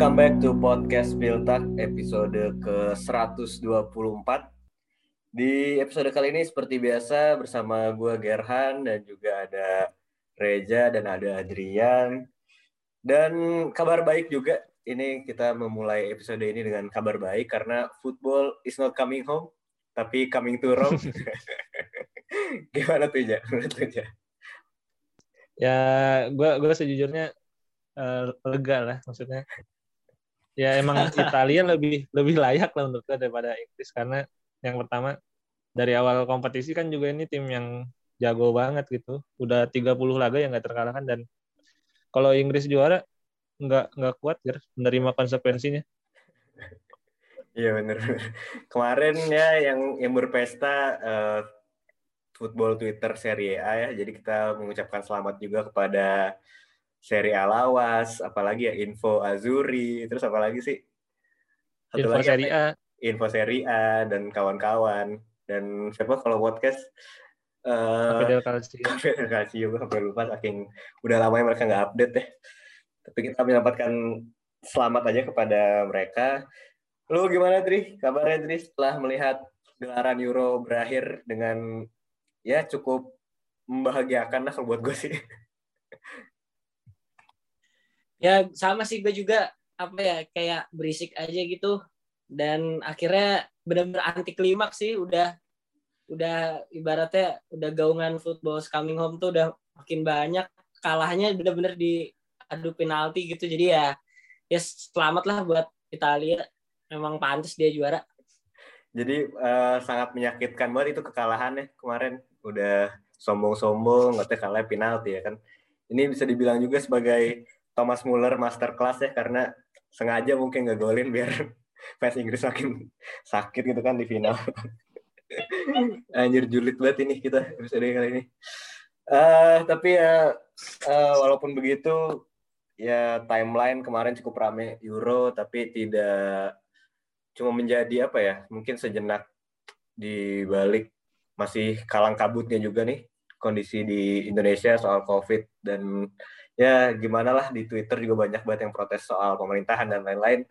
Welcome back to podcast Piltak episode ke-124. Di episode kali ini seperti biasa bersama gue Gerhan dan juga ada Reja dan ada Adrian. Dan kabar baik juga, ini kita memulai episode ini dengan kabar baik karena football is not coming home, tapi coming to Rome. Gimana tuh, Ja? Ja? Ya, gue gue sejujurnya uh, lega lah maksudnya ya emang Italia lebih lebih layak lah menurut daripada Inggris. Karena yang pertama dari awal kompetisi kan juga ini tim yang jago banget gitu. Udah 30 laga yang nggak terkalahkan. Dan kalau Inggris juara nggak nggak kuat ya menerima konsekuensinya. Iya benar kemarin ya yang yang berpesta uh, football Twitter Serie A ya. Jadi kita mengucapkan selamat juga kepada seri Alawas, apalagi ya info Azuri, terus apalagi sih? Satu info lagi seri A. Info seri A dan kawan-kawan. Dan siapa kalau podcast? Uh, Del Calcio. Del Calcio, gue sampai lupa saking udah lama ya mereka nggak update ya. Tapi kita menyampaikan selamat aja kepada mereka. Lu gimana Tri? Kabarnya Tri setelah melihat gelaran Euro berakhir dengan ya cukup membahagiakan lah kalau buat gue sih. ya sama sih gue juga apa ya kayak berisik aja gitu. Dan akhirnya benar-benar anti klimaks sih udah udah ibaratnya udah gaungan football coming home tuh udah makin banyak. Kalahnya benar-benar di adu penalti gitu. Jadi ya ya selamat lah buat Italia. Memang pantas dia juara. Jadi uh, sangat menyakitkan banget itu kekalahannya kemarin. Udah sombong-sombong nggak kalah penalti ya kan. Ini bisa dibilang juga sebagai Thomas Muller masterclass ya karena sengaja mungkin nggak golin biar fans Inggris makin sakit gitu kan di final. Anjir julid banget ini kita episode kali ini. Uh, tapi ya uh, walaupun begitu ya timeline kemarin cukup rame Euro tapi tidak cuma menjadi apa ya mungkin sejenak di balik masih kalang kabutnya juga nih kondisi di Indonesia soal COVID dan ya gimana lah di Twitter juga banyak banget yang protes soal pemerintahan dan lain-lain.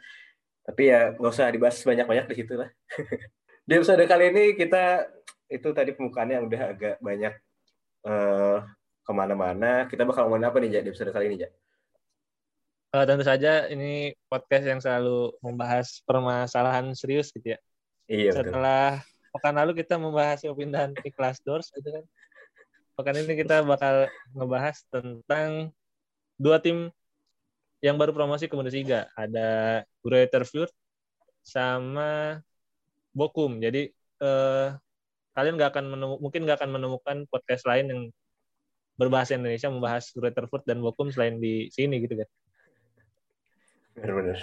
Tapi ya nggak usah dibahas banyak-banyak di situ lah. di episode kali ini kita itu tadi pembukaannya udah agak banyak uh, ke mana-mana. Kita bakal ngomongin apa nih, Ja, di episode kali ini, Ja? Uh, tentu saja ini podcast yang selalu membahas permasalahan serius gitu ya. Iya, Setelah betul. pekan lalu kita membahas pindahan Iklas Doors gitu kan. Pekan ini kita bakal ngebahas tentang dua tim yang baru promosi ke Bundesliga. Ada Greuther Fürth sama Bokum. Jadi eh, kalian nggak akan menemukan, mungkin nggak akan menemukan podcast lain yang berbahasa Indonesia membahas Greuther Fürth dan Bokum selain di sini gitu kan. Benar-benar.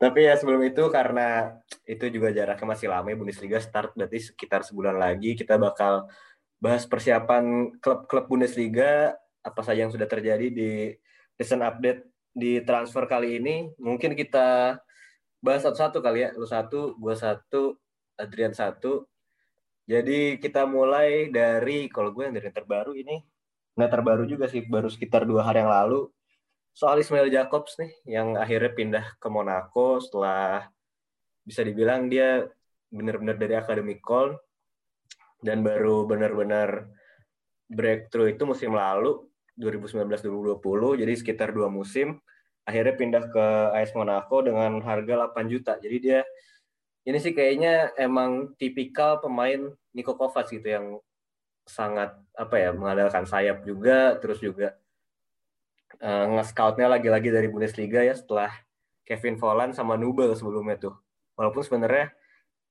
Tapi ya sebelum itu karena itu juga jaraknya masih lama ya Bundesliga start berarti sekitar sebulan lagi kita bakal bahas persiapan klub-klub Bundesliga apa saja yang sudah terjadi di recent update di transfer kali ini. Mungkin kita bahas satu-satu kali ya. Lu satu, gua satu, Adrian satu. Jadi kita mulai dari kalau gue yang dari terbaru ini nggak terbaru juga sih, baru sekitar dua hari yang lalu. Soal Ismail Jacobs nih, yang akhirnya pindah ke Monaco setelah bisa dibilang dia benar-benar dari Academy Call dan baru benar-benar breakthrough itu musim lalu 2019-2020 jadi sekitar dua musim akhirnya pindah ke AS Monaco dengan harga 8 juta. Jadi dia ini sih kayaknya emang tipikal pemain Niko Kovac gitu yang sangat apa ya mengandalkan sayap juga terus juga uh, nge-scoutnya lagi-lagi dari Bundesliga ya setelah Kevin Volland sama Nubel sebelumnya tuh. Walaupun sebenarnya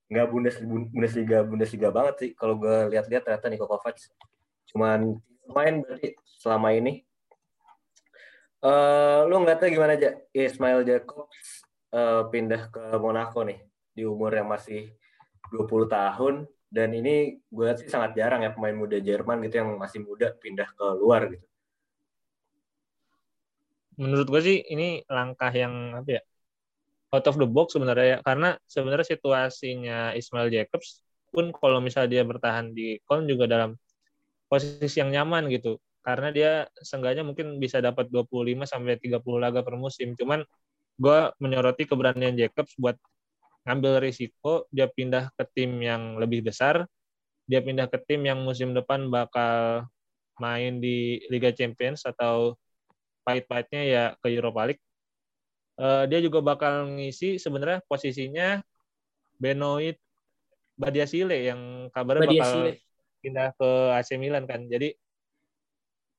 nggak Bundesliga Bundesliga banget sih kalau gue lihat-lihat ternyata Niko Kovac cuman main berarti selama ini. Uh, lu nggak tahu gimana aja Ismail Jacobs uh, pindah ke Monaco nih di umur yang masih 20 tahun dan ini gue lihat sih sangat jarang ya pemain muda Jerman gitu yang masih muda pindah ke luar gitu. Menurut gue sih ini langkah yang apa ya out of the box sebenarnya ya karena sebenarnya situasinya Ismail Jacobs pun kalau misalnya dia bertahan di Köln juga dalam posisi yang nyaman gitu. Karena dia seenggaknya mungkin bisa dapat 25 sampai 30 laga per musim. Cuman gue menyoroti keberanian Jacobs buat ngambil risiko dia pindah ke tim yang lebih besar dia pindah ke tim yang musim depan bakal main di Liga Champions atau pahit-pahitnya ya ke Europa League. Uh, dia juga bakal ngisi sebenarnya posisinya Benoit Badiasile yang kabarnya bakal pindah ke AC Milan kan jadi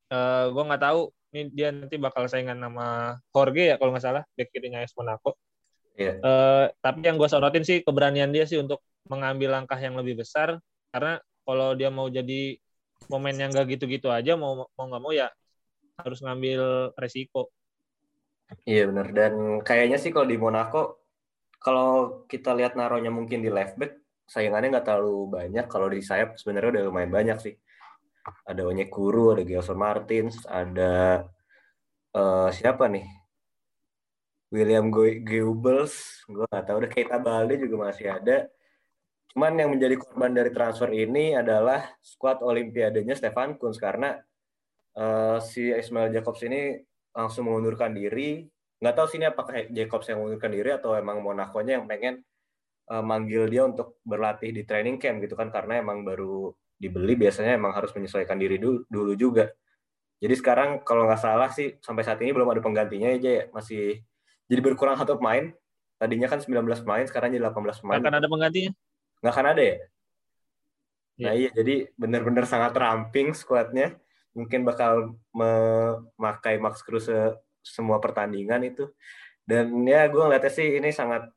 uh, eh, gue nggak tahu ini dia nanti bakal saingan nama Jorge ya kalau nggak salah back kirinya AS Monaco yeah. Iya. uh, tapi yang gue sorotin sih keberanian dia sih untuk mengambil langkah yang lebih besar karena kalau dia mau jadi pemain yang gak gitu-gitu aja mau mau nggak mau ya harus ngambil resiko Iya benar dan kayaknya sih kalau di Monaco kalau kita lihat naronya mungkin di left back sayangannya nggak terlalu banyak. Kalau di sayap sebenarnya udah lumayan banyak sih. Ada Onyekuru ada Gelson Martins ada uh, siapa nih? William Goebbels. Gue nggak tahu udah Keita Balde juga masih ada. Cuman yang menjadi korban dari transfer ini adalah skuad Olimpiadenya Stefan Kunz karena uh, si Ismail Jacobs ini langsung mengundurkan diri. Nggak tahu sini apakah Jacobs yang mengundurkan diri atau emang Monaco-nya yang pengen uh, manggil dia untuk berlatih di training camp gitu kan karena emang baru dibeli biasanya emang harus menyesuaikan diri dulu, dulu juga. Jadi sekarang kalau nggak salah sih sampai saat ini belum ada penggantinya aja ya masih jadi berkurang satu pemain. Tadinya kan 19 pemain, sekarang jadi 18 pemain. Nggak akan ada penggantinya? Nggak akan ada ya? Nah iya, jadi benar-benar sangat ramping skuadnya mungkin bakal memakai Max Cruz semua pertandingan itu dan ya gue ngeliatnya sih ini sangat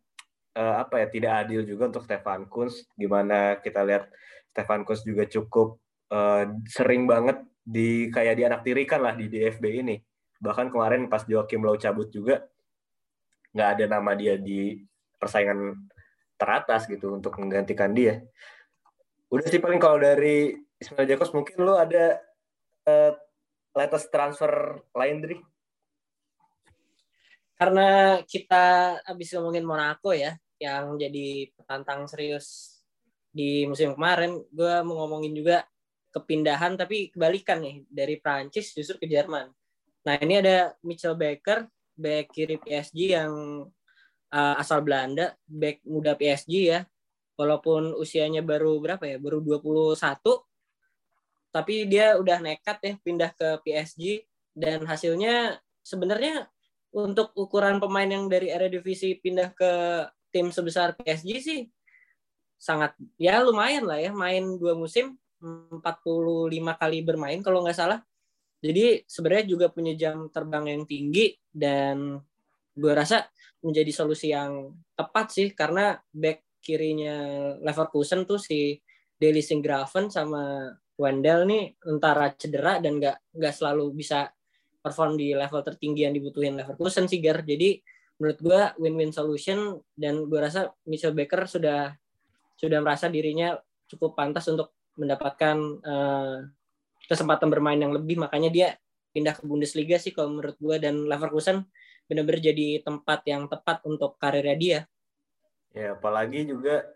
uh, apa ya tidak adil juga untuk Stefan Kunz gimana kita lihat Stefan Kunz juga cukup uh, sering banget di kayak di anak tirikan lah di DFB ini bahkan kemarin pas Joakim Low cabut juga nggak ada nama dia di persaingan teratas gitu untuk menggantikan dia udah sih paling kalau dari Ismail Jakobs mungkin lo ada uh, latest transfer lain Dri? Karena kita habis ngomongin Monaco ya, yang jadi petantang serius di musim kemarin, gue mau ngomongin juga kepindahan tapi kebalikan nih dari Prancis justru ke Jerman. Nah ini ada Mitchell Baker, back kiri PSG yang uh, asal Belanda, back muda PSG ya. Walaupun usianya baru berapa ya, baru 21, tapi dia udah nekat ya pindah ke PSG dan hasilnya sebenarnya untuk ukuran pemain yang dari Eredivisie pindah ke tim sebesar PSG sih sangat ya lumayan lah ya main dua musim 45 kali bermain kalau nggak salah jadi sebenarnya juga punya jam terbang yang tinggi dan gue rasa menjadi solusi yang tepat sih karena back kirinya Leverkusen tuh si Deli Graven sama Wendell nih antara cedera dan nggak nggak selalu bisa perform di level tertinggi yang dibutuhin Leverkusen sih Gar. Jadi menurut gue win-win solution dan gue rasa Michel Baker sudah sudah merasa dirinya cukup pantas untuk mendapatkan uh, kesempatan bermain yang lebih. Makanya dia pindah ke Bundesliga sih kalau menurut gue dan Leverkusen benar-benar jadi tempat yang tepat untuk karirnya dia. Ya apalagi juga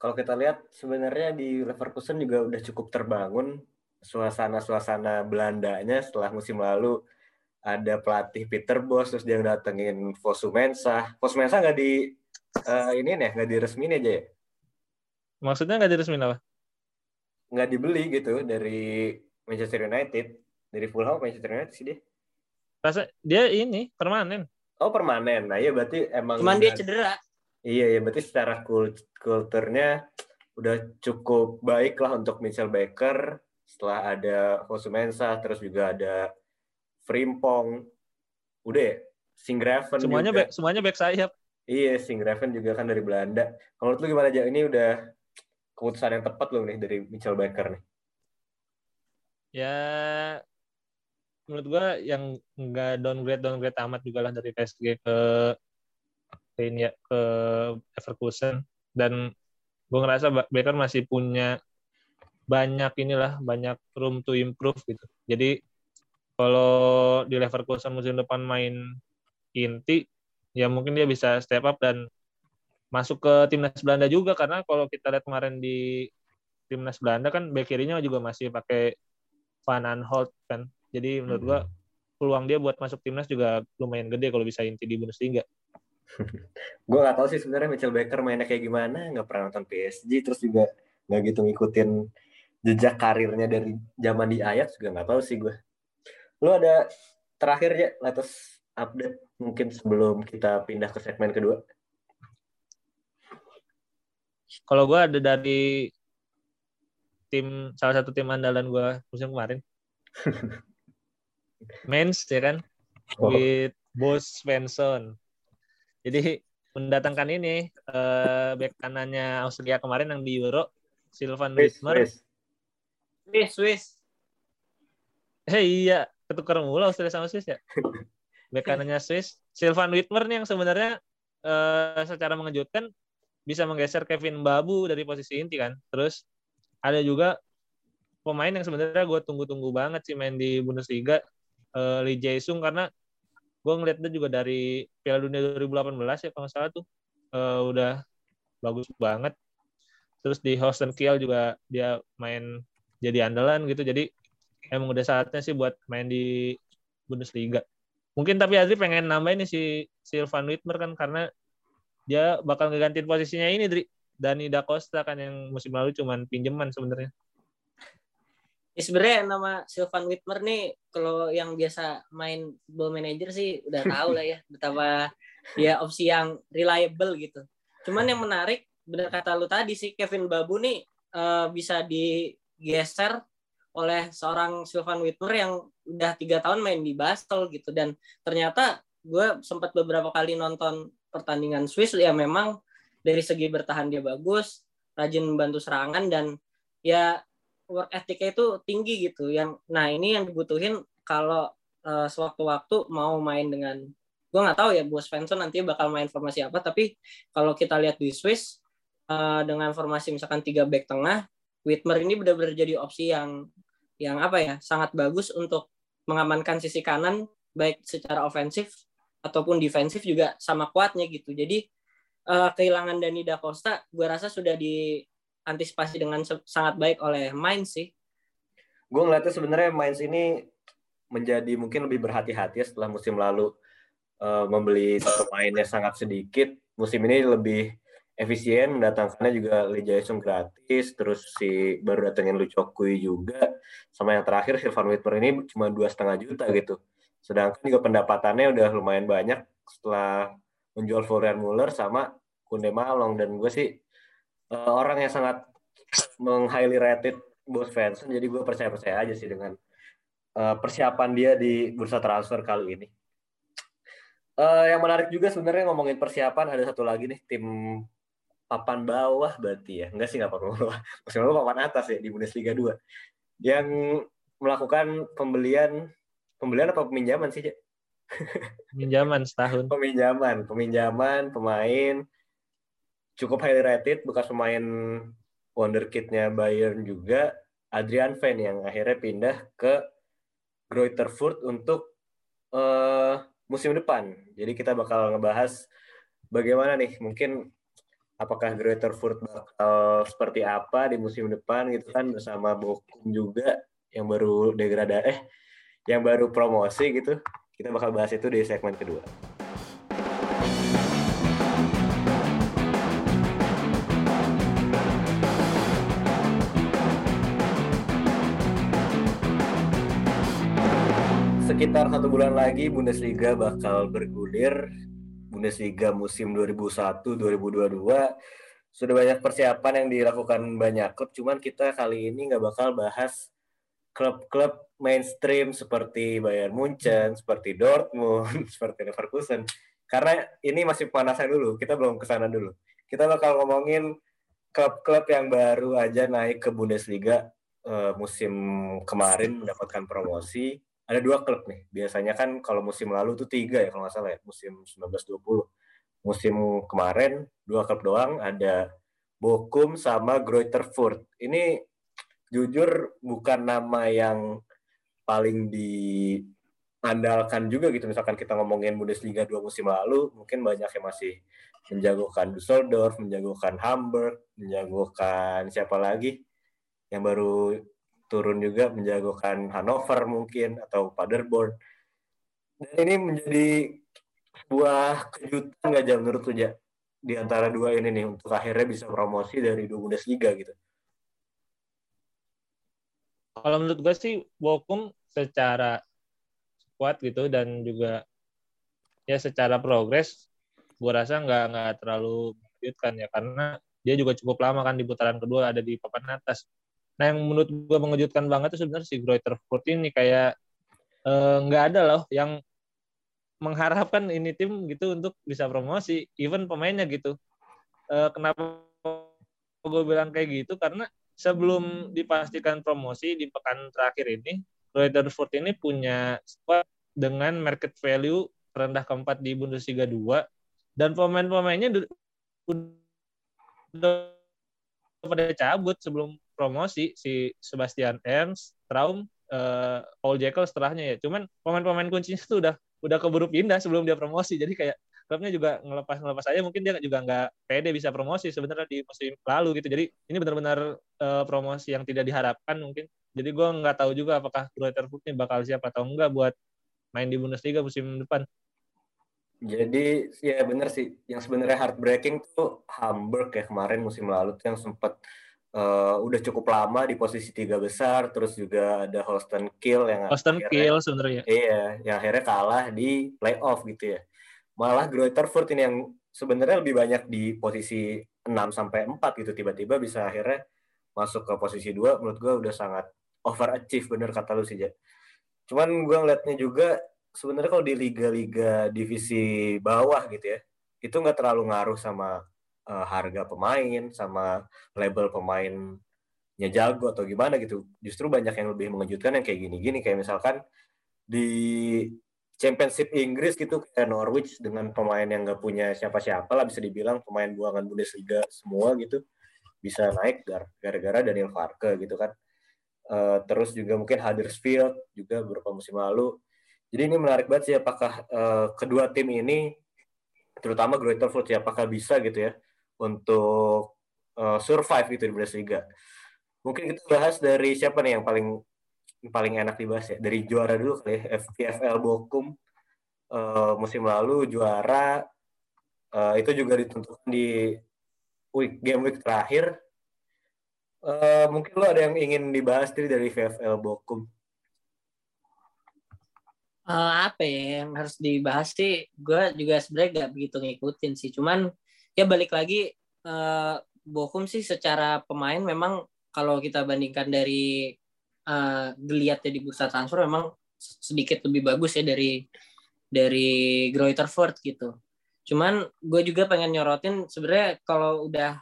kalau kita lihat sebenarnya di Leverkusen juga udah cukup terbangun suasana-suasana Belandanya setelah musim lalu ada pelatih Peter Bos terus dia datengin Fosu Mensah. Fosu Mensah nggak di uh, ini nih nggak diresmin aja ya? Maksudnya nggak diresmin apa? Nggak dibeli gitu dari Manchester United dari Fulham Manchester United sih dia. Rasa dia ini permanen. Oh permanen. Nah iya berarti emang. Cuman dia cedera. Iya, ya berarti secara kulturnya udah cukup baik lah untuk Mitchell Baker setelah ada Fosumensa terus juga ada Frimpong. Udah ya? Singraven semuanya juga. back semuanya back sayap. Iya Singraven juga kan dari Belanda. Kalau lu gimana aja ini udah keputusan yang tepat loh nih dari Mitchell Baker nih? Ya menurut gua yang enggak downgrade downgrade amat juga lah dari PSG ke ke ini ya ke Leverkusen. Dan gue ngerasa Baker masih punya banyak inilah banyak room to improve gitu. Jadi kalau di Leverkusen musim depan main inti ya mungkin dia bisa step up dan masuk ke timnas Belanda juga karena kalau kita lihat kemarin di timnas Belanda kan back kirinya juga masih pakai Van Aanholt kan. Jadi menurut gua hmm. peluang dia buat masuk timnas juga lumayan gede kalau bisa inti di Bundesliga. gue gak tahu sih sebenarnya Mitchell Baker mainnya kayak gimana, nggak pernah nonton PSG, terus juga nggak gitu ngikutin jejak karirnya dari zaman di Ajax juga nggak tahu sih gue. Lu ada terakhir ya latest update mungkin sebelum kita pindah ke segmen kedua? Kalau gue ada dari tim salah satu tim andalan gue musim kemarin. Mens ya kan, oh. with Bos Svensson. Jadi mendatangkan ini uh, back kanannya Austria kemarin yang di Euro, Sylvan Witmer. Swiss, Swiss. Hei iya, ketukar mulu Austria sama Swiss ya. back kanannya Swiss, Sylvan Witmer nih yang sebenarnya uh, secara mengejutkan bisa menggeser Kevin Babu dari posisi inti kan. Terus ada juga pemain yang sebenarnya gue tunggu-tunggu banget sih main di Bundesliga, uh, Lee Jae-sung. Karena gue ngeliatnya juga dari Piala Dunia 2018 ya kalau nggak salah tuh. Uh, udah bagus banget. Terus di Houston Kiel juga dia main jadi andalan gitu. Jadi emang udah saatnya sih buat main di Bundesliga. Mungkin tapi Adri pengen nambahin nih si Sylvan Whitmer kan karena dia bakal ngegantiin posisinya ini Dri. Dani Da Costa kan yang musim lalu cuman pinjaman sebenarnya. Ya, sebenarnya nama Sylvan Whitmer nih kalau yang biasa main ball manager sih udah tahu lah ya betapa dia opsi yang reliable gitu. Cuman yang menarik benar kata lu tadi sih Kevin Babu nih uh, bisa digeser oleh seorang Sylvan Whitmer yang udah tiga tahun main di Basel gitu. Dan ternyata gue sempat beberapa kali nonton pertandingan Swiss ya memang dari segi bertahan dia bagus, rajin membantu serangan dan ya work ethicnya itu tinggi gitu. Yang nah ini yang dibutuhin kalau uh, sewaktu-waktu mau main dengan gue nggak tahu ya bos Svensson nanti bakal main formasi apa tapi kalau kita lihat di Swiss uh, dengan formasi misalkan tiga back tengah Whitmer ini benar-benar jadi opsi yang yang apa ya sangat bagus untuk mengamankan sisi kanan baik secara ofensif ataupun defensif juga sama kuatnya gitu jadi uh, kehilangan Dani Da Costa gue rasa sudah di antisipasi dengan sangat baik oleh Mainz sih. Gue ngeliatnya sebenarnya Mainz ini menjadi mungkin lebih berhati-hati setelah musim lalu uh, membeli pemainnya sangat sedikit. Musim ini lebih efisien mendatangkannya juga Lee Jae-sung gratis terus si baru datengin Lu Chokui juga sama yang terakhir Sylvan Whitmer ini cuma dua setengah juta gitu sedangkan juga pendapatannya udah lumayan banyak setelah menjual Florian Muller sama Kunde Malong dan gue sih uh, orang yang sangat meng-highly rated Bos fans jadi gue percaya-percaya aja sih dengan uh, persiapan dia di bursa transfer kali ini. Uh, yang menarik juga sebenarnya ngomongin persiapan ada satu lagi nih tim papan bawah berarti ya? Enggak sih nggak papan bawah. Maksudnya lalu papan atas ya di Bundesliga 2 yang melakukan pembelian pembelian apa peminjaman sih Cik? peminjaman setahun. Peminjaman peminjaman pemain. Cukup highly rated bekas pemain wonderkidnya Bayern juga Adrian Van yang akhirnya pindah ke Greuther untuk uh, musim depan. Jadi kita bakal ngebahas bagaimana nih mungkin apakah Greuther Furt bakal seperti apa di musim depan gitu kan bersama Bokum juga yang baru degrada eh yang baru promosi gitu. Kita bakal bahas itu di segmen kedua. sekitar satu bulan lagi Bundesliga bakal bergulir. Bundesliga musim 2001-2022 sudah banyak persiapan yang dilakukan banyak klub. Cuman kita kali ini nggak bakal bahas klub-klub mainstream seperti Bayern Munchen, seperti Dortmund, seperti Leverkusen. Karena ini masih pemanasan dulu, kita belum ke sana dulu. Kita bakal ngomongin klub-klub yang baru aja naik ke Bundesliga uh, musim kemarin mendapatkan promosi ada dua klub nih. Biasanya kan kalau musim lalu tuh tiga ya kalau nggak salah ya, musim 19-20. Musim kemarin dua klub doang, ada Bokum sama Greuther Furt. Ini jujur bukan nama yang paling diandalkan juga gitu. Misalkan kita ngomongin Bundesliga dua musim lalu, mungkin banyak yang masih menjagokan Düsseldorf, menjagokan Hamburg, menjagokan siapa lagi yang baru turun juga menjagokan Hannover mungkin atau Paderborn. Dan ini menjadi sebuah kejutan nggak jam menurut lu ja di antara dua ini nih untuk akhirnya bisa promosi dari dua Bundesliga gitu? Kalau menurut gue sih Bochum secara kuat gitu dan juga ya secara progres gue rasa nggak nggak terlalu mengejutkan ya karena dia juga cukup lama kan di putaran kedua ada di papan atas. Nah yang menurut gue mengejutkan banget itu sebenarnya si Greuther Furt ini kayak eh, nggak uh, ada loh yang mengharapkan ini tim gitu untuk bisa promosi, even pemainnya gitu. Uh, kenapa gue bilang kayak gitu? Karena sebelum dipastikan promosi di pekan terakhir ini, Rutherford ini punya squad dengan market value rendah keempat di Bundesliga 2 dan pemain-pemainnya udah pada cabut sebelum promosi si Sebastian Ernst, Traum, uh, Paul Jekyll setelahnya ya. Cuman pemain-pemain kuncinya itu udah udah keburu pindah sebelum dia promosi. Jadi kayak klubnya juga ngelepas ngelepas aja. Mungkin dia juga nggak pede bisa promosi sebenarnya di musim lalu gitu. Jadi ini benar-benar uh, promosi yang tidak diharapkan mungkin. Jadi gue nggak tahu juga apakah Greuther Furt ini bakal siap atau enggak buat main di Bundesliga musim depan. Jadi ya benar sih. Yang sebenarnya heartbreaking tuh Hamburg ya kemarin musim lalu tuh yang sempat uh, udah cukup lama di posisi tiga besar terus juga ada Holsten Kiel yang Holsten Kiel sebenarnya iya yang akhirnya kalah di playoff gitu ya malah Greuther Furt ini yang sebenarnya lebih banyak di posisi 6 sampai 4 gitu tiba-tiba bisa akhirnya masuk ke posisi 2 menurut gue udah sangat overachieve bener kata lu sih ja. cuman gue ngeliatnya juga sebenarnya kalau di liga-liga divisi bawah gitu ya itu nggak terlalu ngaruh sama uh, harga pemain sama label pemainnya jago atau gimana gitu. Justru banyak yang lebih mengejutkan yang kayak gini-gini kayak misalkan di Championship Inggris gitu kayak Norwich dengan pemain yang nggak punya siapa-siapa lah bisa dibilang pemain buangan Bundesliga semua gitu bisa naik gara-gara Daniel Farke gitu kan. Uh, terus juga mungkin Huddersfield juga beberapa musim lalu. Jadi ini menarik banget sih apakah uh, kedua tim ini terutama Greater Furt ya apakah bisa gitu ya untuk uh, survive gitu di Bundesliga. Mungkin kita bahas dari siapa nih yang paling paling enak dibahas ya dari juara dulu kali ya FPFL Bokum uh, musim lalu juara uh, itu juga ditentukan di week game week terakhir. Uh, mungkin lo ada yang ingin dibahas dari VFL Bokum? uh, apa ya yang harus dibahas sih gue juga sebenarnya gak begitu ngikutin sih cuman ya balik lagi uh, Bochum sih secara pemain memang kalau kita bandingkan dari uh, dilihatnya di bursa transfer memang sedikit lebih bagus ya dari dari Greuther Furt gitu. Cuman gue juga pengen nyorotin sebenarnya kalau udah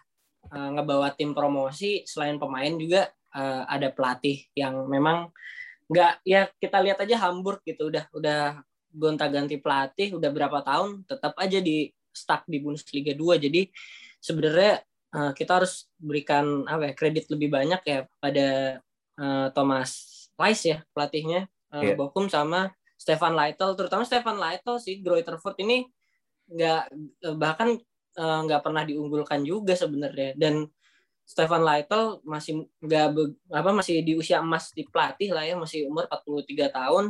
uh, ngebawa tim promosi selain pemain juga uh, ada pelatih yang memang nggak ya kita lihat aja Hamburg gitu udah udah gonta-ganti pelatih udah berapa tahun tetap aja di stuck di Bundesliga 2 jadi sebenarnya uh, kita harus berikan apa ya kredit lebih banyak ya pada uh, Thomas Weiss ya pelatihnya uh, yeah. Bochum sama Stefan Leitl. Terutama Stefan Leitl sih Greuther Furt ini nggak bahkan nggak uh, pernah diunggulkan juga sebenarnya. Dan Stefan Leitl masih nggak apa masih di usia emas di pelatih lah ya masih umur 43 tahun.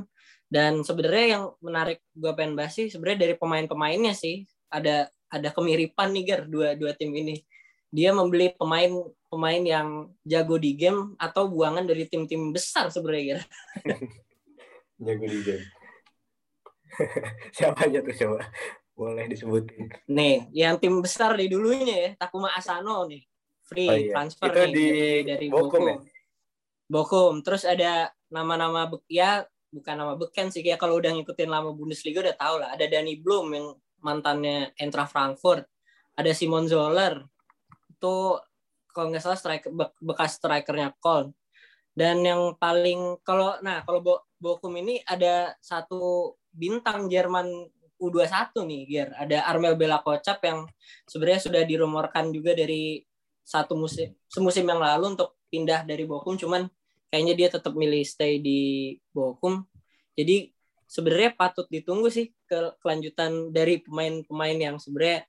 Dan sebenarnya yang menarik gue pengen bahas sih sebenarnya dari pemain-pemainnya sih ada ada kemiripan nih Ger dua dua tim ini dia membeli pemain pemain yang jago di game atau buangan dari tim-tim besar sebenarnya Ger jago di game siapa aja tuh coba boleh disebutin nih yang tim besar di dulunya ya Takuma Asano nih free oh, iya. transfer itu nih, di dari Bokum, ya? Bokum. Terus ada nama-nama ya bukan nama beken sih ya kalau udah ngikutin lama Bundesliga udah tau lah. Ada Danny Blum yang mantannya Entra Frankfurt. Ada Simon Zoller. Itu kalau nggak salah striker bekas strikernya Köln. Dan yang paling kalau nah kalau Bokum ini ada satu bintang Jerman U21 nih, Gier. Ada Armel Bela Kocap yang sebenarnya sudah dirumorkan juga dari satu musim semusim yang lalu untuk pindah dari Bokum cuman kayaknya dia tetap milih stay di Bokum jadi sebenarnya patut ditunggu sih ke kelanjutan dari pemain-pemain yang sebenarnya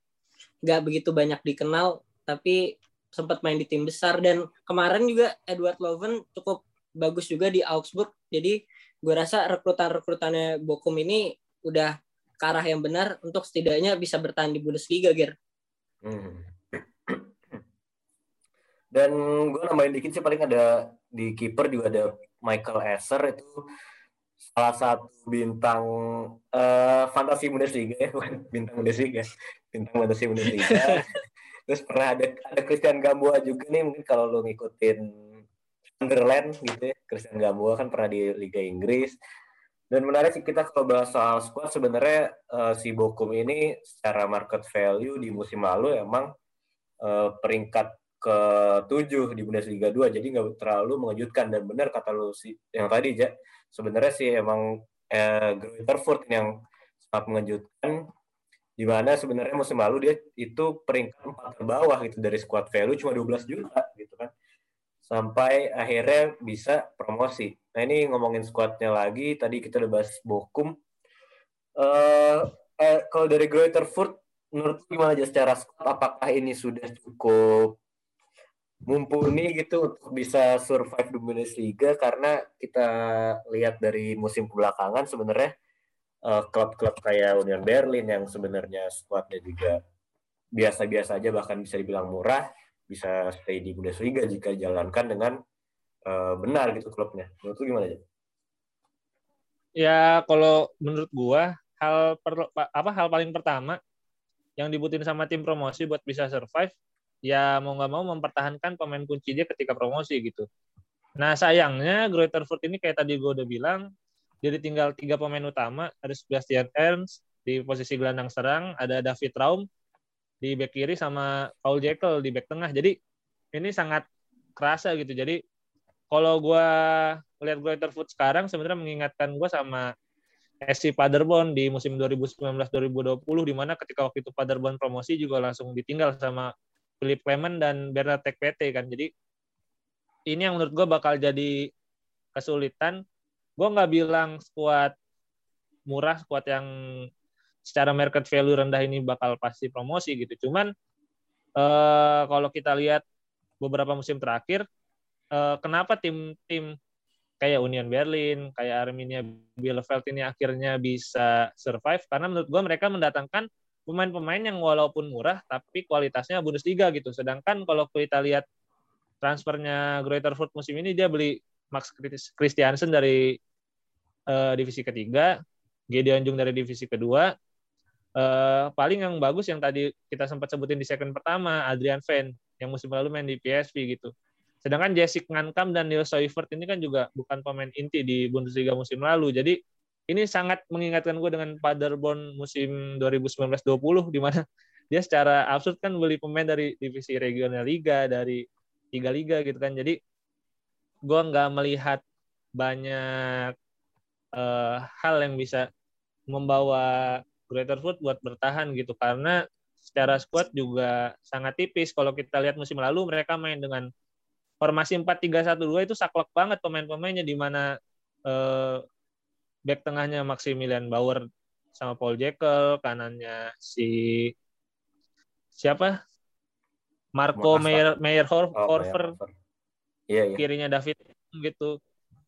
nggak begitu banyak dikenal tapi sempat main di tim besar dan kemarin juga Edward Loven cukup bagus juga di Augsburg jadi gue rasa rekrutan rekrutannya Bokum ini udah ke arah yang benar untuk setidaknya bisa bertahan di Bundesliga, Ger. Hmm. Dan gue nambahin dikit sih paling ada di kiper juga ada Michael Esser itu salah satu bintang uh, fantasi Bundesliga ya, bintang Bundesliga, bintang fantasi Bundesliga. Terus pernah ada ada Christian Gamboa juga nih mungkin kalau lo ngikutin Sunderland gitu ya, Christian Gamboa kan pernah di Liga Inggris. Dan menarik sih kita kalau bahas soal squad sebenarnya uh, si Bokum ini secara market value di musim lalu emang uh, peringkat ke tujuh di Bundesliga 2 jadi nggak terlalu mengejutkan dan benar kata lu si yang tadi ja sebenarnya sih emang eh, Grutterfurt yang sangat mengejutkan di mana sebenarnya musim lalu dia itu peringkat empat terbawah gitu dari squad value cuma 12 juta gitu kan sampai akhirnya bisa promosi. Nah ini ngomongin squadnya lagi tadi kita udah bahas Bokum. Uh, eh, kalau dari Grutterfurt menurut gimana aja secara squad apakah ini sudah cukup mumpuni gitu untuk bisa survive di Bundesliga karena kita lihat dari musim kebelakangan sebenarnya uh, klub-klub kayak Union Berlin yang sebenarnya skuadnya juga biasa-biasa aja bahkan bisa dibilang murah bisa stay di Bundesliga jika jalankan dengan uh, benar gitu klubnya. Menurut lu gimana aja? Ya kalau menurut gua hal per, apa hal paling pertama yang dibutuhin sama tim promosi buat bisa survive ya mau nggak mau mempertahankan pemain kunci dia ketika promosi gitu. Nah sayangnya Greuther Furt ini kayak tadi gue udah bilang, jadi tinggal tiga pemain utama, ada Sebastian Ernst di posisi gelandang serang, ada David Raum di back kiri sama Paul Jekyll di back tengah. Jadi ini sangat kerasa gitu. Jadi kalau gue lihat Greuther Furt sekarang sebenarnya mengingatkan gue sama SC Paderborn di musim 2019-2020 di mana ketika waktu itu Paderborn promosi juga langsung ditinggal sama Philip Clement dan Bernard PT kan. Jadi ini yang menurut gue bakal jadi kesulitan. Gue nggak bilang skuad murah, skuad yang secara market value rendah ini bakal pasti promosi gitu. Cuman eh, kalau kita lihat beberapa musim terakhir, eh, kenapa tim-tim kayak Union Berlin, kayak Arminia Bielefeld ini akhirnya bisa survive? Karena menurut gue mereka mendatangkan pemain-pemain yang walaupun murah tapi kualitasnya Bundesliga gitu. Sedangkan kalau kita lihat transfernya Greuther Furt musim ini dia beli Max Christiansen dari uh, divisi ketiga, Gideon Jung dari divisi kedua. Uh, paling yang bagus yang tadi kita sempat sebutin di second pertama Adrian Van yang musim lalu main di PSV gitu. Sedangkan Jessic Ngankam dan Neil Seufert ini kan juga bukan pemain inti di Bundesliga musim lalu. Jadi ini sangat mengingatkan gue dengan Paderborn musim 2019-20 di mana dia secara absurd kan beli pemain dari divisi regional liga dari tiga liga gitu kan. Jadi gue nggak melihat banyak uh, hal yang bisa membawa Greater Foot buat bertahan gitu. Karena secara squad juga sangat tipis. Kalau kita lihat musim lalu mereka main dengan formasi 4-3-1-2 itu saklek banget pemain-pemainnya di mana uh, back tengahnya Maximilian Bauer sama Paul Jekyll, kanannya si siapa? Marco Meyer Meyer Horfer. Oh, iya, iya. Kirinya David gitu.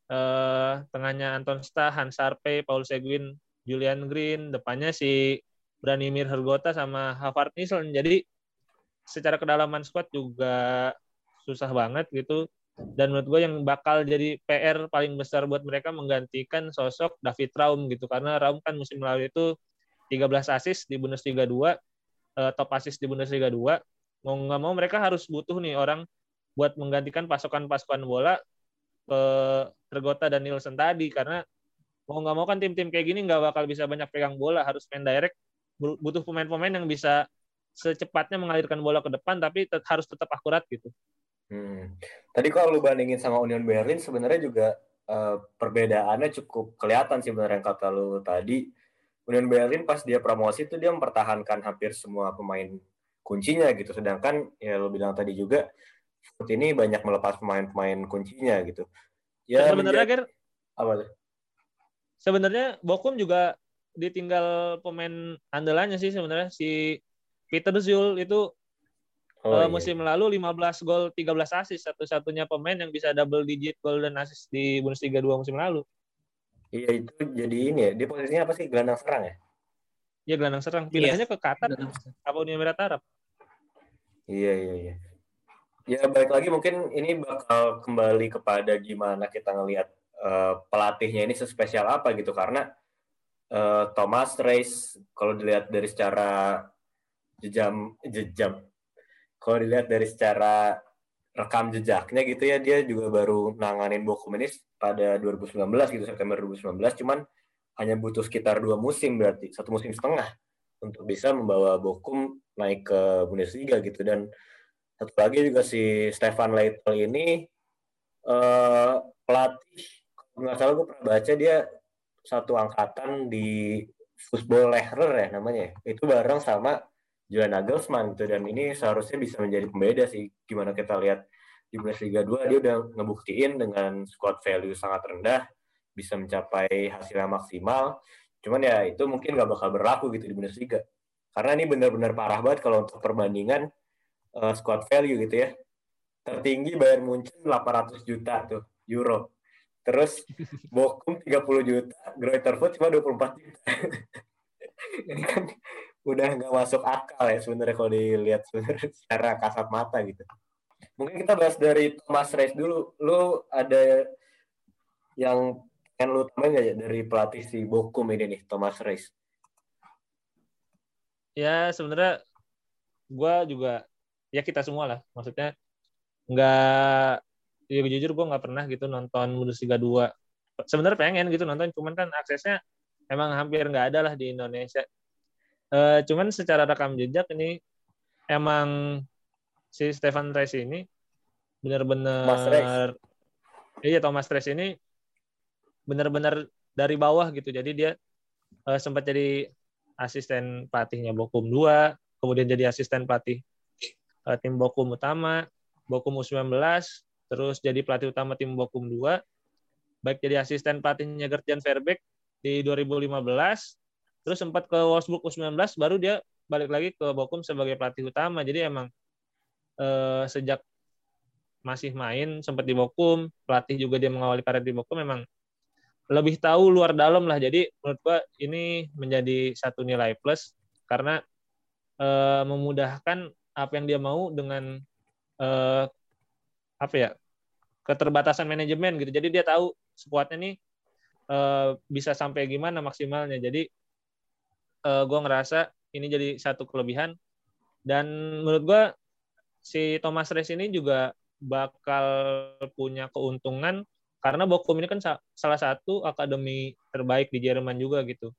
Uh, tengahnya Anton Stah, Hans Sarpe, Paul Seguin, Julian Green, depannya si Branimir Hergota sama Havard Nielsen. Jadi secara kedalaman squad juga susah banget gitu dan menurut gue yang bakal jadi PR paling besar buat mereka menggantikan sosok David Raum gitu. Karena Raum kan musim lalu itu 13 assist di Bundesliga 2 eh, top assist di Bundesliga 2 mau nggak mau mereka harus butuh nih orang buat menggantikan pasukan-pasukan bola ke Tergota dan Nielsen tadi. Karena mau nggak mau kan tim-tim kayak gini nggak bakal bisa banyak pegang bola. Harus main direct. Butuh pemain-pemain yang bisa secepatnya mengalirkan bola ke depan tapi harus tetap akurat gitu. Hmm. Tadi kalau lu bandingin sama Union Berlin sebenarnya juga uh, perbedaannya cukup kelihatan sih benar yang kata lu tadi. Union Berlin pas dia promosi itu dia mempertahankan hampir semua pemain kuncinya gitu. Sedangkan ya lu bilang tadi juga Foot ini banyak melepas pemain-pemain kuncinya gitu. Ya sebenarnya Ger, apa tuh? Sebenarnya Bokum juga ditinggal pemain andalannya sih sebenarnya si Peter Zul itu Oh, uh, musim lalu 15 gol 13 assist satu-satunya pemain yang bisa double digit gol dan assist di Bundesliga 2 musim lalu. Iya itu jadi ini ya. Dia posisinya apa sih? Gelandang serang ya? ya gelandang serang. Pilihannya ke Qatar apa Uni Emirat Arab? Iya iya iya. Ya baik lagi mungkin ini bakal kembali kepada gimana kita ngelihat uh, pelatihnya ini sespesial apa gitu karena uh, Thomas Reis kalau dilihat dari secara jejam jejam kalau dilihat dari secara rekam jejaknya gitu ya dia juga baru nanganin Bochum ini pada 2019 gitu September 2019 cuman hanya butuh sekitar dua musim berarti satu musim setengah untuk bisa membawa Bochum naik ke Bundesliga gitu. Dan satu lagi juga si Stefan Leitl ini uh, pelatih nggak salah gue pernah baca dia satu angkatan di football Lehrer ya namanya itu bareng sama Julian Nagelsmann gitu dan ini seharusnya bisa menjadi pembeda sih gimana kita lihat di Bundesliga 2 dia udah ngebuktiin dengan squad value sangat rendah bisa mencapai hasil yang maksimal cuman ya itu mungkin nggak bakal berlaku gitu di Bundesliga karena ini benar-benar parah banget kalau untuk perbandingan uh, squad value gitu ya. Tertinggi Bayern Munchen 800 juta tuh euro. Terus Bochum 30 juta, Greuther Fürth cuma 24 juta. Ini kan udah nggak masuk akal ya sebenarnya kalau dilihat secara kasat mata gitu. Mungkin kita bahas dari Thomas Reis dulu. Lu ada yang kan lu tambahin nggak ya dari pelatih si Bochum ini nih, Thomas Reis? Ya sebenarnya gue juga ya kita semua lah maksudnya nggak ya jujur gue nggak pernah gitu nonton Bundesliga 2 sebenarnya pengen gitu nonton cuman kan aksesnya emang hampir nggak ada lah di Indonesia e, cuman secara rekam jejak ini emang si Stefan Reis ini benar-benar iya Thomas Reis ini benar-benar dari bawah gitu. Jadi dia e, sempat jadi asisten pelatihnya Bokum 2 kemudian jadi asisten pelatih uh, tim Bokum utama, Bokum U19, terus jadi pelatih utama tim Bokum 2, baik jadi asisten pelatihnya Gertjan Verbeek di 2015, terus sempat ke Wolfsburg U19, baru dia balik lagi ke Bokum sebagai pelatih utama. Jadi emang eh, sejak masih main sempat di Bokum, pelatih juga dia mengawali karir di Bokum memang lebih tahu luar dalam lah. Jadi menurut gua ini menjadi satu nilai plus karena eh, memudahkan apa yang dia mau dengan uh, apa ya keterbatasan manajemen gitu. Jadi dia tahu skuadnya nih uh, bisa sampai gimana maksimalnya. Jadi uh, eh, gue ngerasa ini jadi satu kelebihan. Dan menurut gue si Thomas Reis ini juga bakal punya keuntungan karena Bochum ini kan salah satu akademi terbaik di Jerman juga gitu.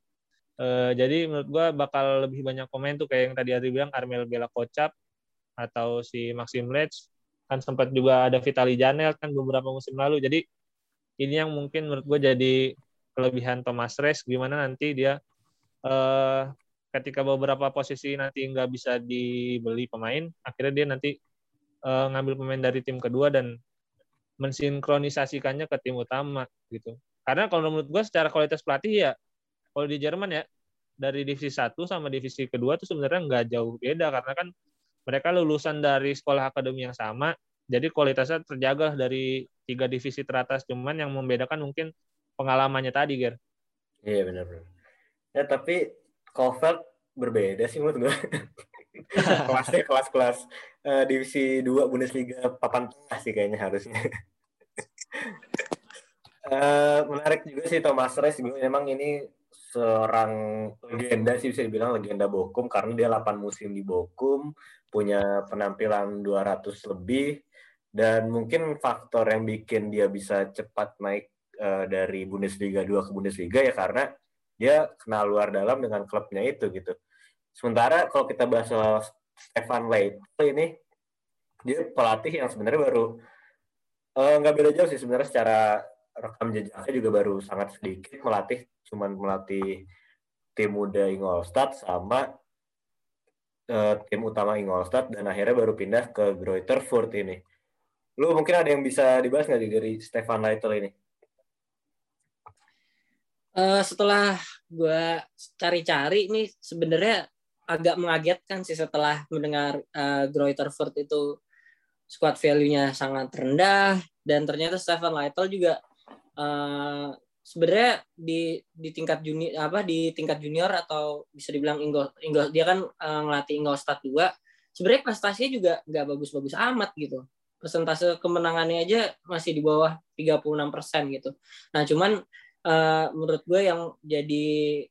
Uh, jadi menurut gue bakal lebih banyak komen tuh kayak yang tadi Adri bilang Armel Bela Kocap atau si Maxim Letch kan sempat juga ada Vitali Janel kan beberapa musim lalu. Jadi ini yang mungkin menurut gue jadi kelebihan Thomas Reis. Gimana nanti dia eh, ketika beberapa posisi nanti nggak bisa dibeli pemain akhirnya dia nanti eh, ngambil pemain dari tim kedua dan mensinkronisasikannya ke tim utama gitu karena kalau menurut gue secara kualitas pelatih ya kalau di Jerman ya dari divisi satu sama divisi kedua tuh sebenarnya nggak jauh beda karena kan mereka lulusan dari sekolah akademi yang sama, jadi kualitasnya terjaga dari tiga divisi teratas. Cuman yang membedakan mungkin pengalamannya tadi, Ger. Iya benar-benar. Ya tapi Kofeld berbeda sih menurut gue. Kelasnya kelas-kelas uh, divisi 2 Bundesliga papan tengah sih kayaknya harusnya. uh, menarik juga sih Thomas Reis. Memang ini seorang legenda sih bisa dibilang legenda Bokum karena dia 8 musim di Bokum, punya penampilan 200 lebih dan mungkin faktor yang bikin dia bisa cepat naik uh, dari Bundesliga 2 ke Bundesliga ya karena dia kenal luar dalam dengan klubnya itu gitu. Sementara kalau kita bahas soal Stefan Leitl ini dia pelatih yang sebenarnya baru eh, nggak uh, beda jauh sih sebenarnya secara rekam jejaknya juga baru sangat sedikit melatih cuman melatih tim muda Ingolstadt sama uh, tim utama Ingolstadt dan akhirnya baru pindah ke Greuther Fürth ini. Lu mungkin ada yang bisa dibahas nggak dari Stefan Leitl ini? Uh, setelah gue cari-cari nih sebenarnya agak mengagetkan sih setelah mendengar uh, Greuther Fürth itu squad value-nya sangat rendah dan ternyata Stefan Leitl juga uh, sebenarnya di di tingkat junior apa di tingkat junior atau bisa dibilang Inggol Inggol dia kan uh, ngelatih Ingolstadt juga sebenarnya prestasinya juga nggak bagus-bagus amat gitu. Persentase kemenangannya aja masih di bawah 36 persen gitu. Nah cuman uh, menurut gue yang jadi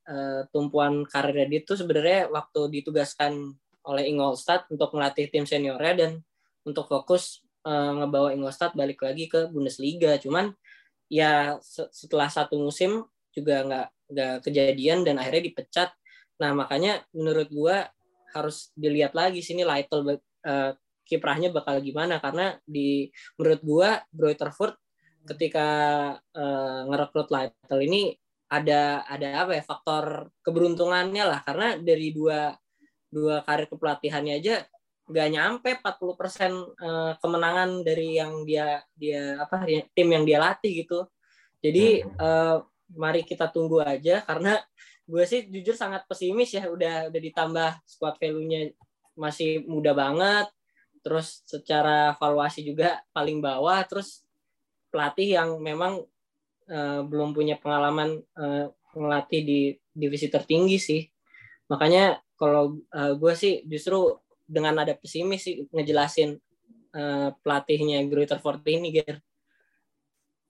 uh, tumpuan karirnya dia itu sebenarnya waktu ditugaskan oleh Ingolstadt untuk melatih tim seniornya dan untuk fokus uh, ngebawa Ingolstadt balik lagi ke Bundesliga cuman ya setelah satu musim juga nggak nggak kejadian dan akhirnya dipecat. Nah makanya menurut gua harus dilihat lagi sini Lytle uh, kiprahnya bakal gimana karena di menurut gua Greuterfurt ketika uh, ngerekrut Lytle ini ada ada apa ya faktor keberuntungannya lah. Karena dari dua dua karir kepelatihannya aja nggak nyampe 40 persen uh, kemenangan dari yang dia dia apa tim yang dia latih gitu. Jadi uh, mari kita tunggu aja. Karena gue sih jujur sangat pesimis ya udah udah ditambah squad value-nya masih muda banget. Terus secara valuasi juga paling bawah. Terus pelatih yang memang uh, belum punya pengalaman uh, ngelatih di divisi tertinggi sih makanya kalau uh, gue sih justru dengan ada pesimis sih ngejelasin uh, pelatihnya Greater Fort ini, Ger.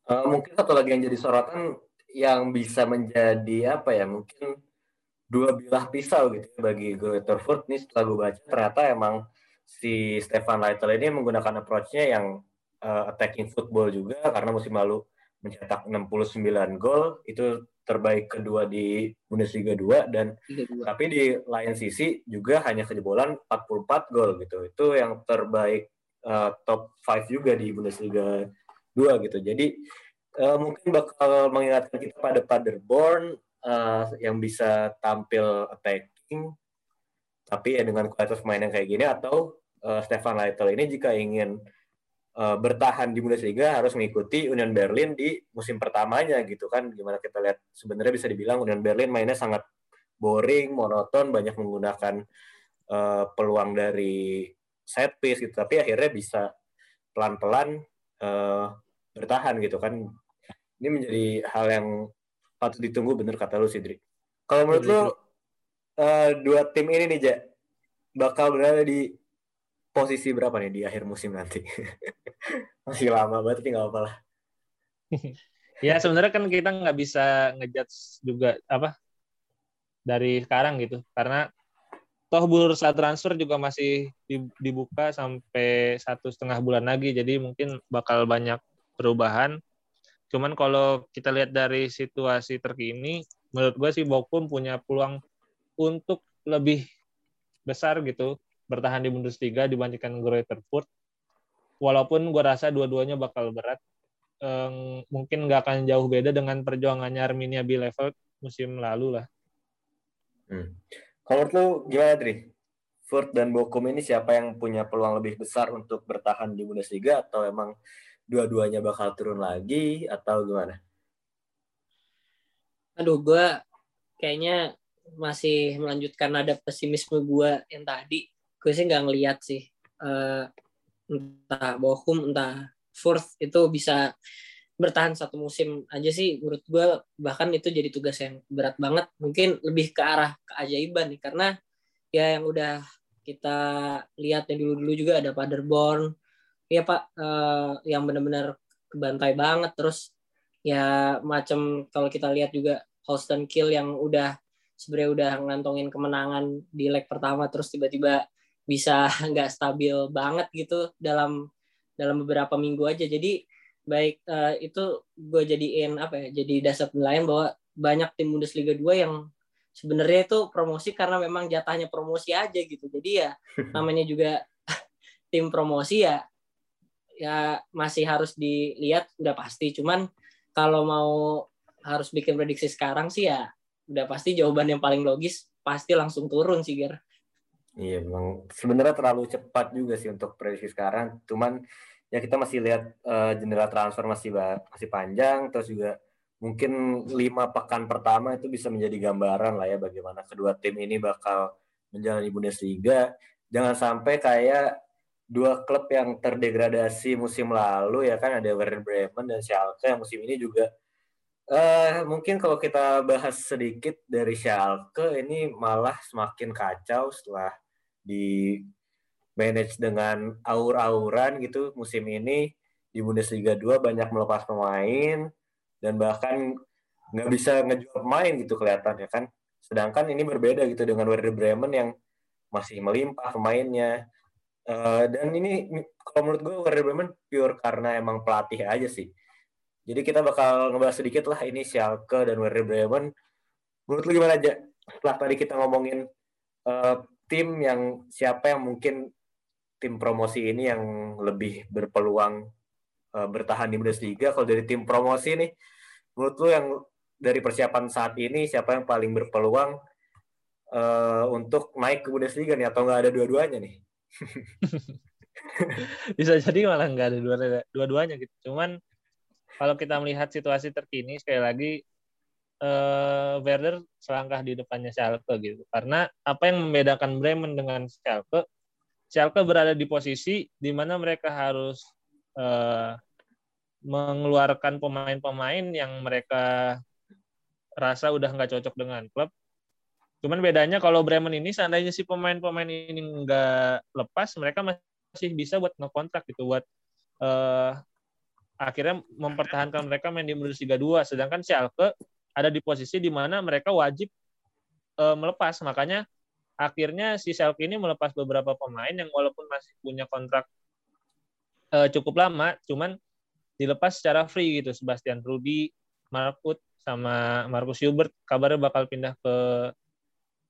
Uh, mungkin satu lagi yang jadi sorotan yang bisa menjadi apa ya mungkin dua bilah pisau gitu ya bagi Greater Fort ini setelah gue baca ternyata emang si Stefan Leitl ini menggunakan approach-nya yang uh, attacking football juga karena musim lalu mencetak 69 gol itu terbaik kedua di Bundesliga 2 dan 2. tapi di lain sisi juga hanya kejebolan 44 gol gitu. Itu yang terbaik uh, top 5 juga di Bundesliga 2 gitu. Jadi uh, mungkin bakal mengingatkan kita pada Paderborn uh, yang bisa tampil attacking tapi ya dengan kualitas main yang kayak gini atau uh, Stefan Leitl ini jika ingin bertahan di Bundesliga harus mengikuti Union Berlin di musim pertamanya gitu kan. Gimana kita lihat sebenarnya bisa dibilang Union Berlin mainnya sangat boring monoton banyak menggunakan uh, peluang dari set piece gitu. Tapi akhirnya bisa pelan-pelan uh, bertahan gitu kan. Ini menjadi hal yang patut ditunggu bener kata lu Sidri. Kalau menurut lu uh, dua tim ini nih Ja bakal berada di posisi berapa nih di akhir musim nanti? Masih lama banget tapi nggak apa lah. ya sebenarnya kan kita nggak bisa ngejudge juga apa dari sekarang gitu karena toh bursa transfer juga masih dibuka sampai satu setengah bulan lagi jadi mungkin bakal banyak perubahan cuman kalau kita lihat dari situasi terkini menurut gue sih Bokum punya peluang untuk lebih besar gitu bertahan di Bundesliga dibandingkan Greuther Furt. Walaupun gue rasa dua-duanya bakal berat. Um, mungkin nggak akan jauh beda dengan perjuangannya Arminia Bielefeld musim lalu lah. Hmm. Kalau lu gimana, Tri? Furt dan Bokum ini siapa yang punya peluang lebih besar untuk bertahan di Bundesliga atau emang dua-duanya bakal turun lagi atau gimana? Aduh, gue kayaknya masih melanjutkan ada pesimisme gue yang tadi gue sih nggak ngeliat sih uh, entah Bochum entah Furth itu bisa bertahan satu musim aja sih. Menurut gue bahkan itu jadi tugas yang berat banget. Mungkin lebih ke arah keajaiban nih karena ya yang udah kita lihat yang dulu-dulu juga ada Paderborn. Ya pak uh, yang benar-benar kebantai banget. Terus ya macam kalau kita lihat juga Holsten Kill yang udah sebenarnya udah ngantongin kemenangan di leg pertama terus tiba-tiba bisa nggak stabil banget gitu dalam dalam beberapa minggu aja. Jadi baik uh, itu gue jadiin apa ya jadi dasar penilaian bahwa banyak tim Bundesliga 2 yang sebenarnya itu promosi karena memang jatahnya promosi aja gitu. Jadi ya namanya juga tim promosi ya ya masih harus dilihat udah pasti. Cuman kalau mau harus bikin prediksi sekarang sih ya udah pasti jawaban yang paling logis pasti langsung turun sih Ger. Iya, memang sebenarnya terlalu cepat juga sih untuk prediksi sekarang. Cuman ya kita masih lihat uh, jendela transfer masih masih panjang, terus juga mungkin lima pekan pertama itu bisa menjadi gambaran lah ya bagaimana kedua tim ini bakal menjalani Bundesliga. Jangan sampai kayak dua klub yang terdegradasi musim lalu ya kan ada Werder Bremen dan Schalke yang musim ini juga Uh, mungkin kalau kita bahas sedikit dari Schalke ini malah semakin kacau setelah di manage dengan aur-auran gitu musim ini di Bundesliga 2 banyak melepas pemain dan bahkan nggak bisa ngejual pemain gitu kelihatannya kan. Sedangkan ini berbeda gitu dengan Werder Bremen yang masih melimpah pemainnya. Uh, dan ini kalau menurut gue Werder Bremen pure karena emang pelatih aja sih jadi kita bakal ngebahas sedikit lah ini Schalke dan Werder Bremen. Menurut lu gimana aja? Setelah tadi kita ngomongin uh, tim yang siapa yang mungkin tim promosi ini yang lebih berpeluang uh, bertahan di Bundesliga. Kalau dari tim promosi nih, menurut lu yang dari persiapan saat ini siapa yang paling berpeluang uh, untuk naik ke Bundesliga nih atau nggak ada dua-duanya nih? Bisa jadi malah nggak ada dua-duanya gitu. Cuman kalau kita melihat situasi terkini sekali lagi uh, Werder selangkah di depannya Schalke gitu. Karena apa yang membedakan Bremen dengan Schalke? Schalke berada di posisi di mana mereka harus uh, mengeluarkan pemain-pemain yang mereka rasa udah nggak cocok dengan klub. Cuman bedanya kalau Bremen ini seandainya si pemain-pemain ini nggak lepas, mereka masih bisa buat ngekontrak gitu, buat uh, akhirnya mempertahankan mereka main di Bundesliga 2 sedangkan Schalke ada di posisi di mana mereka wajib e, melepas. Makanya akhirnya si Schalke ini melepas beberapa pemain yang walaupun masih punya kontrak e, cukup lama cuman dilepas secara free gitu. Sebastian Rudi, Mark Uth sama Marcus Hubert kabarnya bakal pindah ke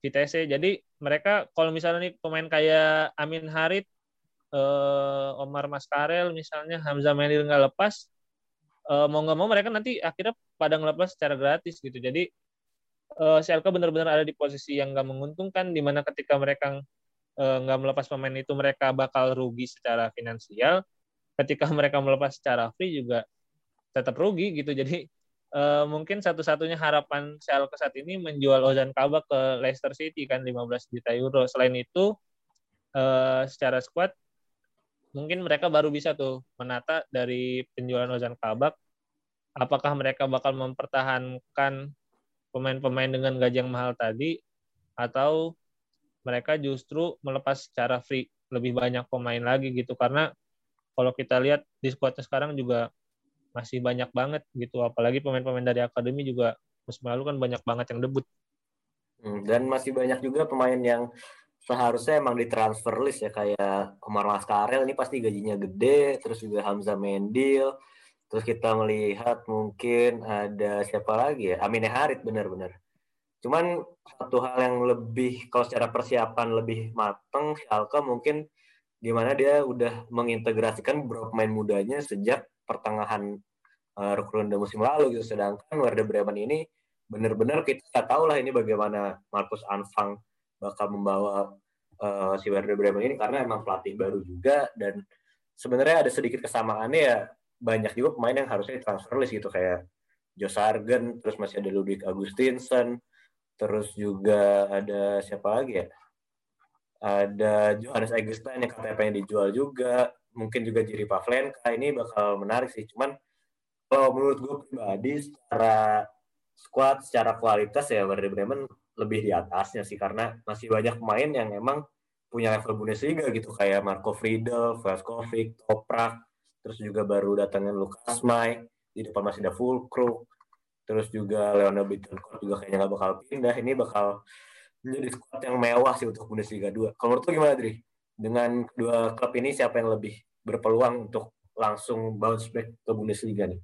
Vitesse. Jadi mereka kalau misalnya nih pemain kayak Amin Harit uh, Omar Maskarel misalnya Hamzah Menil nggak lepas uh, mau nggak mau mereka nanti akhirnya pada ngelepas secara gratis gitu. Jadi uh, Schalke benar-benar ada di posisi yang nggak menguntungkan di mana ketika mereka nggak uh, melepas pemain itu mereka bakal rugi secara finansial. Ketika mereka melepas secara free juga tetap rugi gitu. Jadi uh, mungkin satu-satunya harapan Schalke saat ini menjual Ozan Kabak ke Leicester City kan 15 juta euro. Selain itu uh, secara squad mungkin mereka baru bisa tuh menata dari penjualan Ozan Kabak. Apakah mereka bakal mempertahankan pemain-pemain dengan gaji yang mahal tadi atau mereka justru melepas secara free lebih banyak pemain lagi gitu? Karena kalau kita lihat di squadnya sekarang juga masih banyak banget gitu. Apalagi pemain-pemain dari akademi juga musim lalu kan banyak banget yang debut. Hmm, dan masih banyak juga pemain yang seharusnya emang di transfer list ya kayak Omar Maskarel ini pasti gajinya gede, terus juga Hamzah Mendil, terus kita melihat mungkin ada siapa lagi ya, Amin Harit benar-benar. Cuman satu hal yang lebih kalau secara persiapan lebih mateng Schalke mungkin gimana dia udah mengintegrasikan beberapa pemain mudanya sejak pertengahan uh, Rukunda musim lalu gitu. Sedangkan Werder Bremen ini benar-benar kita tahu lah ini bagaimana Markus Anfang bakal membawa uh, si Werder Bremen ini karena emang pelatih baru juga dan sebenarnya ada sedikit kesamaannya ya banyak juga pemain yang harusnya transfer list gitu kayak Joe Sargen, terus masih ada Ludwig Augustinson, terus juga ada siapa lagi ya? Ada Johannes Eggestein yang katanya pengen dijual juga, mungkin juga Jiri Pavlenka ini bakal menarik sih. Cuman kalau menurut gue pribadi secara squad, secara kualitas ya Werder Bremen lebih di atasnya sih karena masih banyak pemain yang emang punya level Bundesliga gitu kayak Marco Friedel, Vlaskovic, Toprak, terus juga baru datangin Lukas May, di depan masih ada Fulkrug, terus juga Leonardo Bittencourt juga kayaknya nggak bakal pindah, ini bakal menjadi squad yang mewah sih untuk Bundesliga 2. Kalau menurut lu gimana, Dri? Dengan dua klub ini siapa yang lebih berpeluang untuk langsung bounce back ke Bundesliga nih?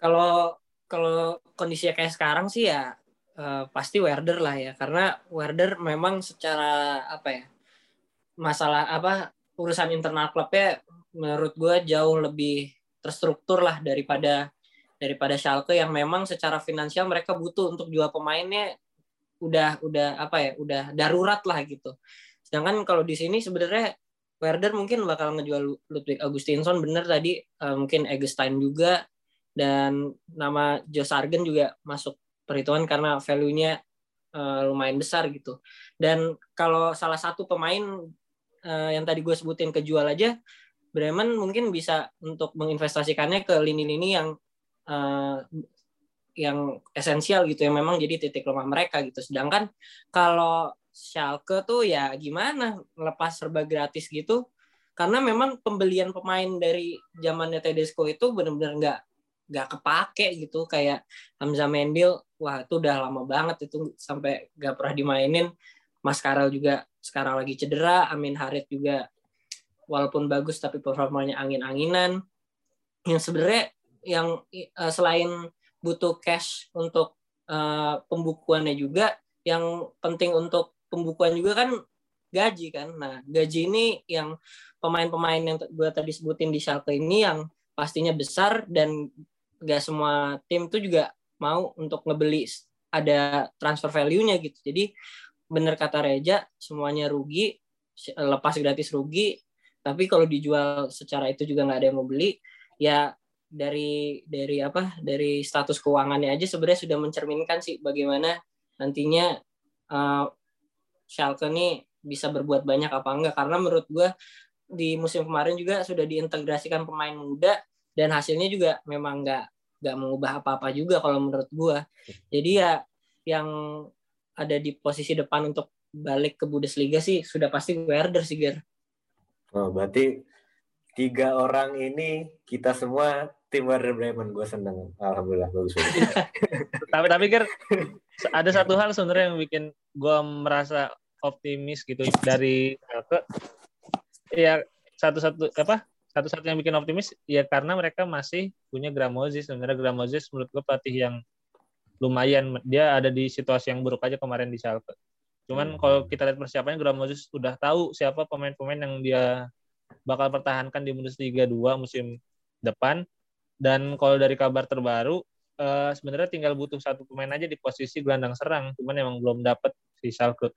Kalau kalau kondisinya kayak sekarang sih ya uh, pasti Werder lah ya. Karena Werder memang secara apa ya masalah apa urusan internal klubnya menurut gue jauh lebih terstruktur lah daripada daripada Schalke yang memang secara finansial mereka butuh untuk jual pemainnya udah udah apa ya udah darurat lah gitu. Sedangkan kalau di sini sebenarnya Werder mungkin bakal ngejual Ludwig Augustinson bener tadi uh, mungkin Eggestein juga dan nama Joe Sargen juga masuk perhitungan karena value-nya uh, lumayan besar gitu. Dan kalau salah satu pemain uh, yang tadi gue sebutin kejual aja, Bremen mungkin bisa untuk menginvestasikannya ke lini-lini yang uh, yang esensial gitu yang memang jadi titik lemah mereka gitu. Sedangkan kalau Schalke tuh ya gimana lepas serba gratis gitu karena memang pembelian pemain dari zamannya Tedesco itu benar-benar nggak nggak kepake gitu kayak Hamza Mendil wah itu udah lama banget itu sampai nggak pernah dimainin. Mas Karel juga sekarang lagi cedera Amin Harit juga walaupun bagus tapi performanya angin-anginan. Yang sebenarnya yang uh, selain butuh cash untuk uh, pembukuannya juga yang penting untuk pembukuan juga kan gaji kan. Nah gaji ini yang pemain-pemain yang gue tadi sebutin di Schalke ini yang pastinya besar dan gak semua tim tuh juga mau untuk ngebeli ada transfer value-nya gitu. Jadi bener kata Reja semuanya rugi lepas gratis rugi tapi kalau dijual secara itu juga nggak ada yang mau beli ya dari dari apa dari status keuangannya aja sebenarnya sudah mencerminkan sih bagaimana nantinya uh, Schalke nih bisa berbuat banyak apa enggak. Karena menurut gue di musim kemarin juga sudah diintegrasikan pemain muda dan hasilnya juga memang nggak nggak mengubah apa-apa juga kalau menurut gue jadi ya yang ada di posisi depan untuk balik ke Bundesliga sih sudah pasti Werder sih Ger. Oh, berarti tiga orang ini kita semua tim Werder Bremen gue seneng. Alhamdulillah bagus tapi tapi kir ada satu hal sebenarnya yang bikin gue merasa optimis gitu dari ke ya satu-satu apa satu-satu yang bikin optimis ya karena mereka masih punya Gramozis sebenarnya Gramozis menurut gue pelatih yang lumayan dia ada di situasi yang buruk aja kemarin di Schalke cuman hmm. kalau kita lihat persiapannya Gramozis udah tahu siapa pemain-pemain yang dia bakal pertahankan di Bundesliga 2 musim depan. Dan kalau dari kabar terbaru, uh, sebenarnya tinggal butuh satu pemain aja di posisi gelandang serang, cuman emang belum dapat si Schalke.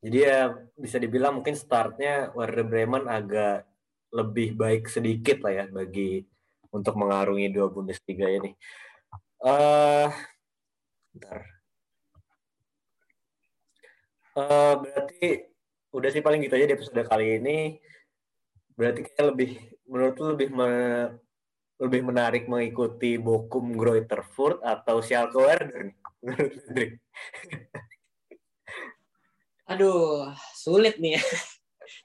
Jadi ya bisa dibilang mungkin startnya Werder Bremen agak lebih baik sedikit lah ya bagi untuk mengarungi dua Bundesliga ini. Uh, bentar. Uh, berarti udah sih paling gitu aja di episode kali ini berarti kayak lebih menurut lu lebih me, lebih menarik mengikuti Bokum Greuterfurt atau Schalke Werder Aduh, sulit nih ya.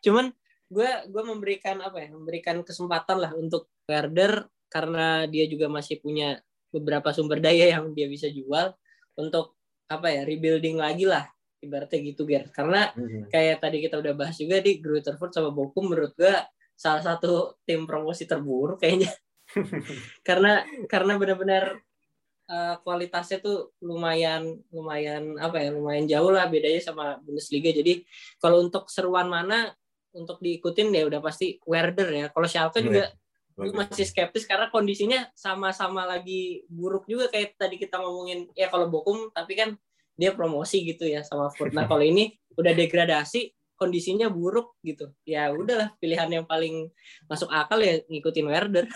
Cuman gue gue memberikan apa ya? Memberikan kesempatan lah untuk Werder karena dia juga masih punya beberapa sumber daya yang dia bisa jual untuk apa ya rebuilding lagi lah ibaratnya gitu Ger karena mm-hmm. kayak tadi kita udah bahas juga di Grutterford sama Bokum menurut gue salah satu tim promosi terburuk kayaknya karena karena benar-benar uh, kualitasnya tuh lumayan lumayan apa ya lumayan jauh lah bedanya sama Bundesliga jadi kalau untuk seruan mana untuk diikutin ya udah pasti Werder ya. Kalau Schalke juga gue masih skeptis karena kondisinya sama-sama lagi buruk juga kayak tadi kita ngomongin ya kalau Bokum tapi kan dia promosi gitu ya sama Furt nah kalau ini udah degradasi kondisinya buruk gitu. Ya udahlah pilihan yang paling masuk akal ya ngikutin Werder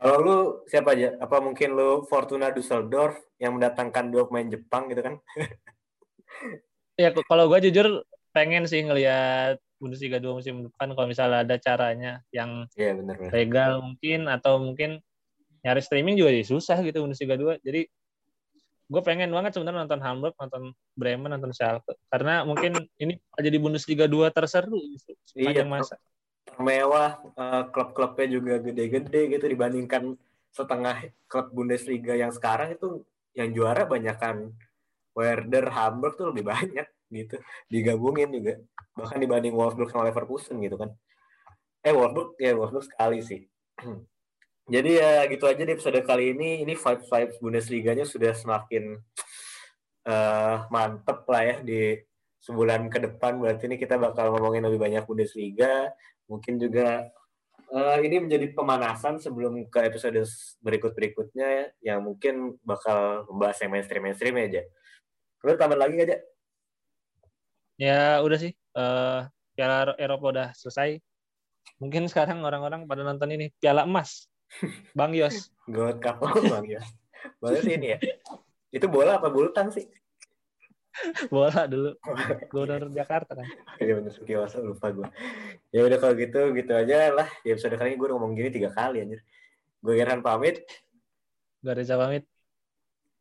kalau lu siapa aja? Apa mungkin lu Fortuna Düsseldorf yang mendatangkan dua pemain Jepang gitu kan? Ya kalau gue jujur pengen sih ngelihat Bundesliga dua musim depan kalau misalnya ada caranya yang ya, bener, bener. legal mungkin atau mungkin nyari streaming juga susah gitu Bundesliga dua jadi gue pengen banget sebenarnya nonton Hamburg, nonton Bremen, nonton Schalke. Karena mungkin ini jadi Bundesliga 2 terseru gitu, iya, masa. Mewah, uh, klub-klubnya juga gede-gede gitu dibandingkan setengah klub Bundesliga yang sekarang itu yang juara banyak kan Werder, Hamburg tuh lebih banyak gitu digabungin juga bahkan dibanding Wolfsburg sama Leverkusen gitu kan eh Wolfsburg ya Wolfsburg sekali sih Jadi ya gitu aja di episode kali ini. Ini vibes vibes Bundesliga-nya sudah semakin uh, mantep lah ya di sebulan ke depan. Berarti ini kita bakal ngomongin lebih banyak Bundesliga. Mungkin juga uh, ini menjadi pemanasan sebelum ke episode berikut berikutnya yang mungkin bakal membahas yang mainstream mainstream aja. Lu tambah lagi aja? Ya udah sih. Uh, Piala Eropa udah selesai. Mungkin sekarang orang-orang pada nonton ini Piala Emas Bang Yos. God Cup Bang Yos. Bang Yos ini ya. Itu bola apa bulu sih? bola dulu. Gubernur Jakarta kan. Iya benar Suki Wasa lupa gue. Ya udah kalau gitu gitu aja lah. Ya episode kali ini gue ngomong gini tiga kali anjir. Gue Gerhan pamit. Gue Reza pamit.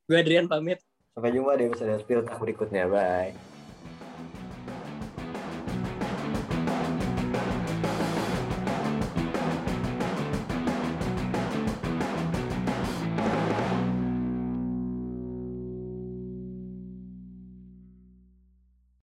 Gue Adrian pamit. Sampai jumpa di episode Spill berikutnya. Bye.